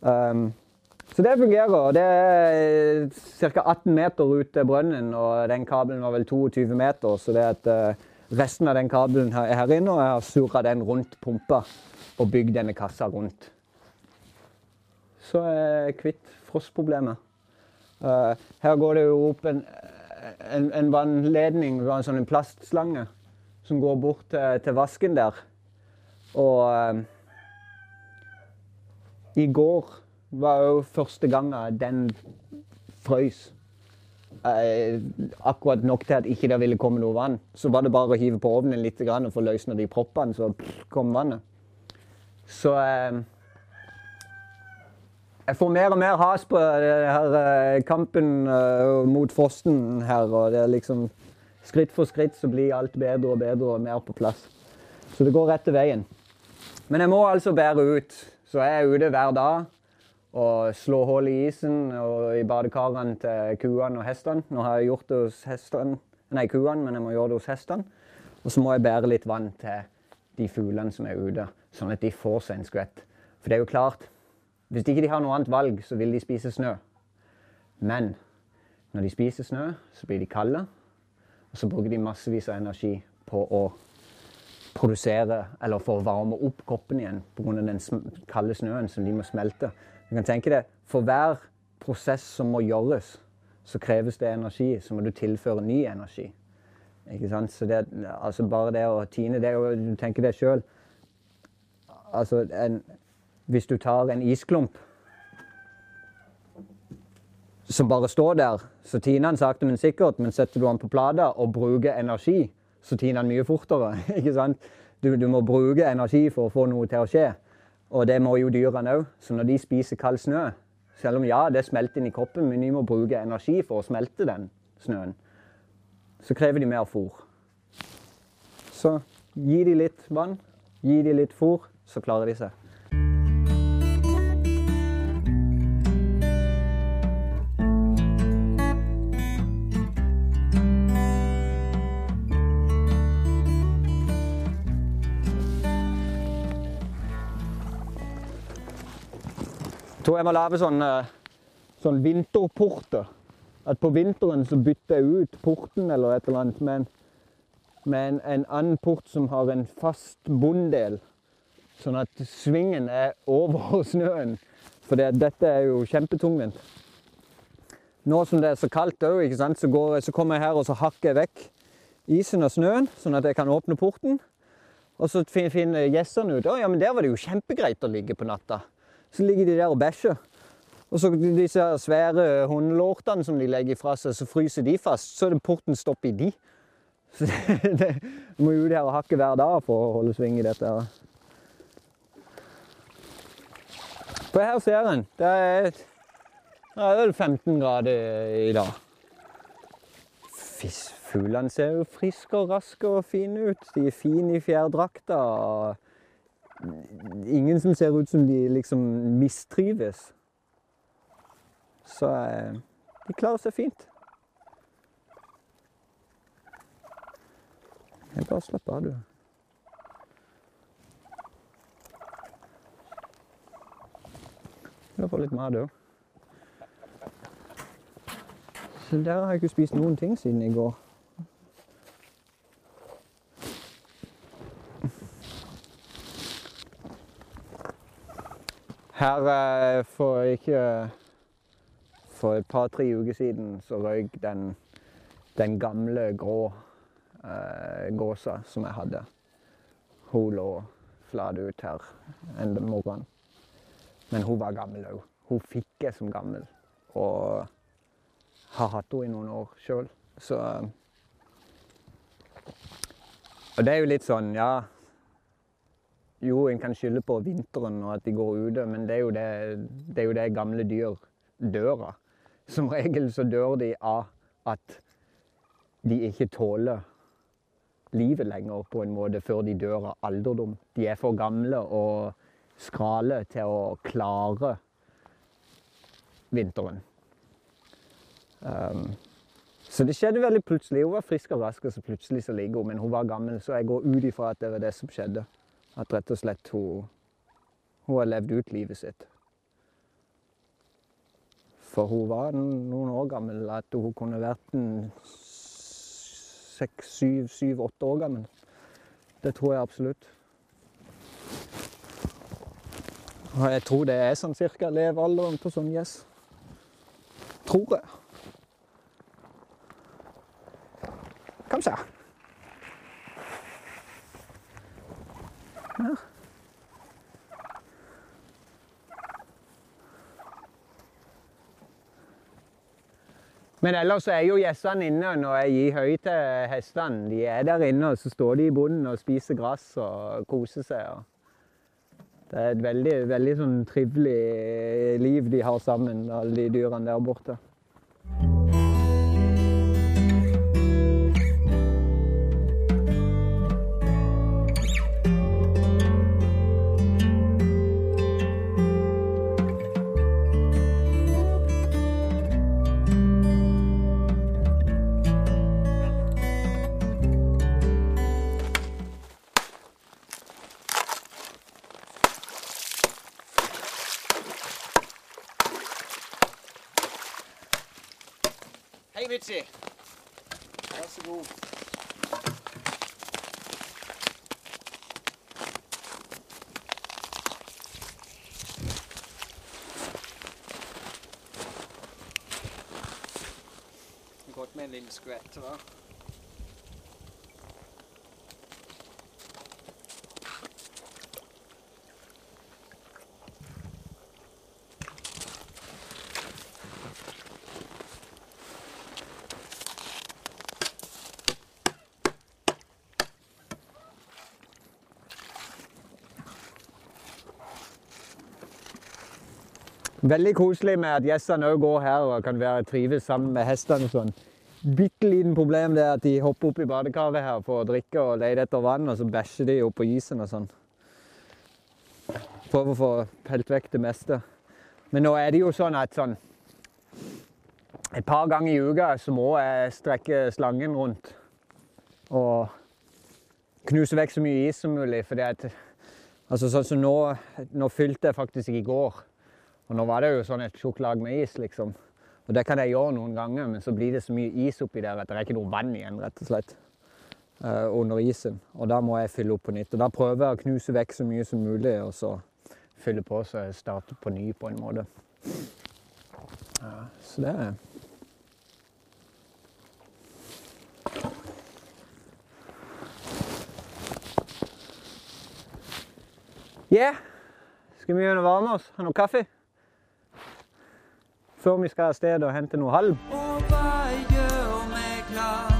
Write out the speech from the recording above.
Um, så det fungerer. Det er ca. 18 meter ut til brønnen, og den kabelen var vel 22 meter. Så det at uh, resten av den kabelen er her inne, og jeg har surra den rundt pumpa og bygd denne kassa rundt. Så er jeg kvitt frostproblemet. Uh, her går det jo opp en, en, en vannledning, en sånn plastslange, som går bort til, til vasken der. Og uh, i går var jo første gangen den frøys. Eh, akkurat nok til at ikke det ville komme noe vann. Så var det bare å hive på ovnen litt og få løsna de proppene, så kom vannet. Så eh, Jeg får mer og mer has på her, eh, kampen eh, mot frosten her. Og det er liksom Skritt for skritt så blir alt bedre og bedre og mer på plass. Så det går rett til veien. Men jeg må altså bære ut. Så jeg er ute hver dag og slår hull i isen og i badekarene til kuene og hestene. Nå har jeg gjort det hos hestene, nei, kuene, men jeg må gjøre det hos hestene. Og så må jeg bære litt vann til de fuglene som er ute, sånn at de får seg en skvett. For det er jo klart, hvis ikke de har noe annet valg, så vil de spise snø. Men når de spiser snø, så blir de kalde, og så bruker de massevis av energi på å produsere, eller for å varme opp kroppen igjen pga. den kalde snøen som de må smelte. Du kan tenke deg, For hver prosess som må gjøres, så kreves det energi. Så må du tilføre ny energi. Ikke sant? Så det, altså bare det å tine det, og Du tenker det sjøl altså Hvis du tar en isklump som bare står der, så tiner den sakte, men sikkert. Men setter du den på plata og bruker energi, så tiner den mye fortere. ikke sant? Du, du må bruke energi for å få noe til å skje. Og det må jo dyrene òg. Så når de spiser kald snø, selv om ja, det smelter inn i kroppen, men de må bruke energi for å smelte den snøen, så krever de mer fôr. Så gi de litt vann, gi de litt fôr, så klarer de seg. Tror jeg må lage sånn, sånn vinterporter. At på vinteren så bytter jeg ut porten eller et eller annet med en, en, en annen port som har en fast bunndel. Sånn at svingen er over snøen. For det, dette er jo kjempetungvint. Nå som det er så kaldt òg, så, så kommer jeg her og så hakker jeg vekk isen og snøen, sånn at jeg kan åpne porten. Og så finner gjessene ut å ja, men der var det jo kjempegreit å ligge på natta. Så ligger de der og bæsjer. Og så disse svære hundelortene som de legger fra seg, så fryser de fast. Så er det porten stopp i de. Så det, det, må ut her og hakke hver dag for å holde sving i dette. her. For her ser en. Det er, det er vel 15 grader i dag. Fuglene ser jo friske og raske og fine ut. De er fine i fjærdrakta ingen som ser ut som de liksom mistrives. Så eh, de klarer seg fint. Jeg bare slapp av, du. Jeg få litt mat òg. Så der har jeg ikke spist noen ting siden i går. Her eh, for ikke For et par-tre uker siden så røyk den, den gamle grå eh, gåsa som jeg hadde. Hun lå flat ut her en morgen. Men hun var gammel òg. Hun fikk jeg som gammel. Og har hatt henne i noen år sjøl. Så Og det er jo litt sånn, ja jo, en kan skylde på vinteren og at de går ute, men det er jo det, det, er jo det gamle dyr dør av. Som regel så dør de av at de ikke tåler livet lenger på en måte før de dør av alderdom. De er for gamle og skrale til å klare vinteren. Um, så det skjedde veldig plutselig. Hun var frisk og rask, og så plutselig så ligger hun. Men hun var gammel, så jeg går ut ifra at det var det som skjedde. At rett og slett hun, hun har levd ut livet sitt. for hun var noen år gammel. At hun kunne vært en seks, syv, syv, åtte år gammel. Det tror jeg absolutt. Og jeg tror det er sånn cirka levealderen på sånn gjess. Tror jeg. Kanskje. Ja. Men ellers er jo gjessene inne når jeg gir høy til hestene. De er der inne, og så står de i bunnen og spiser gress og koser seg. Det er et veldig, veldig sånn trivelig liv de har sammen, alle de dyrene der borte. Vær så god. Godt med en liten skvett, hva? Veldig koselig med at gjestene òg går her og kan være trives sammen med hestene. og sånn. Bitte liten problem det er at de hopper opp i badekaret her for å drikke og lete etter vann, og så bæsjer de opp på isen og sånn. Prøver å få pelt vekk det meste. Men nå er det jo sånn at sånn Et par ganger i uka så må jeg strekke slangen rundt og knuse vekk så mye is som mulig. fordi at altså sånn som nå, nå fylte jeg faktisk i går. Og nå var det jo sånn et tjukt lag med is, liksom. Og det kan jeg gjøre noen ganger, men så blir det så mye is oppi der at det er ikke noe vann igjen, rett og slett. Uh, under isen. Og da må jeg fylle opp på nytt. Og da prøver jeg å knuse vekk så mye som mulig, og så fylle på så jeg starter på ny på en måte. Ja, så det er Yeah. Skal vi gjøre varme oss? Ha noe kaffe? før vi skal av sted og hente noe halm. Og hva gjør meg klar?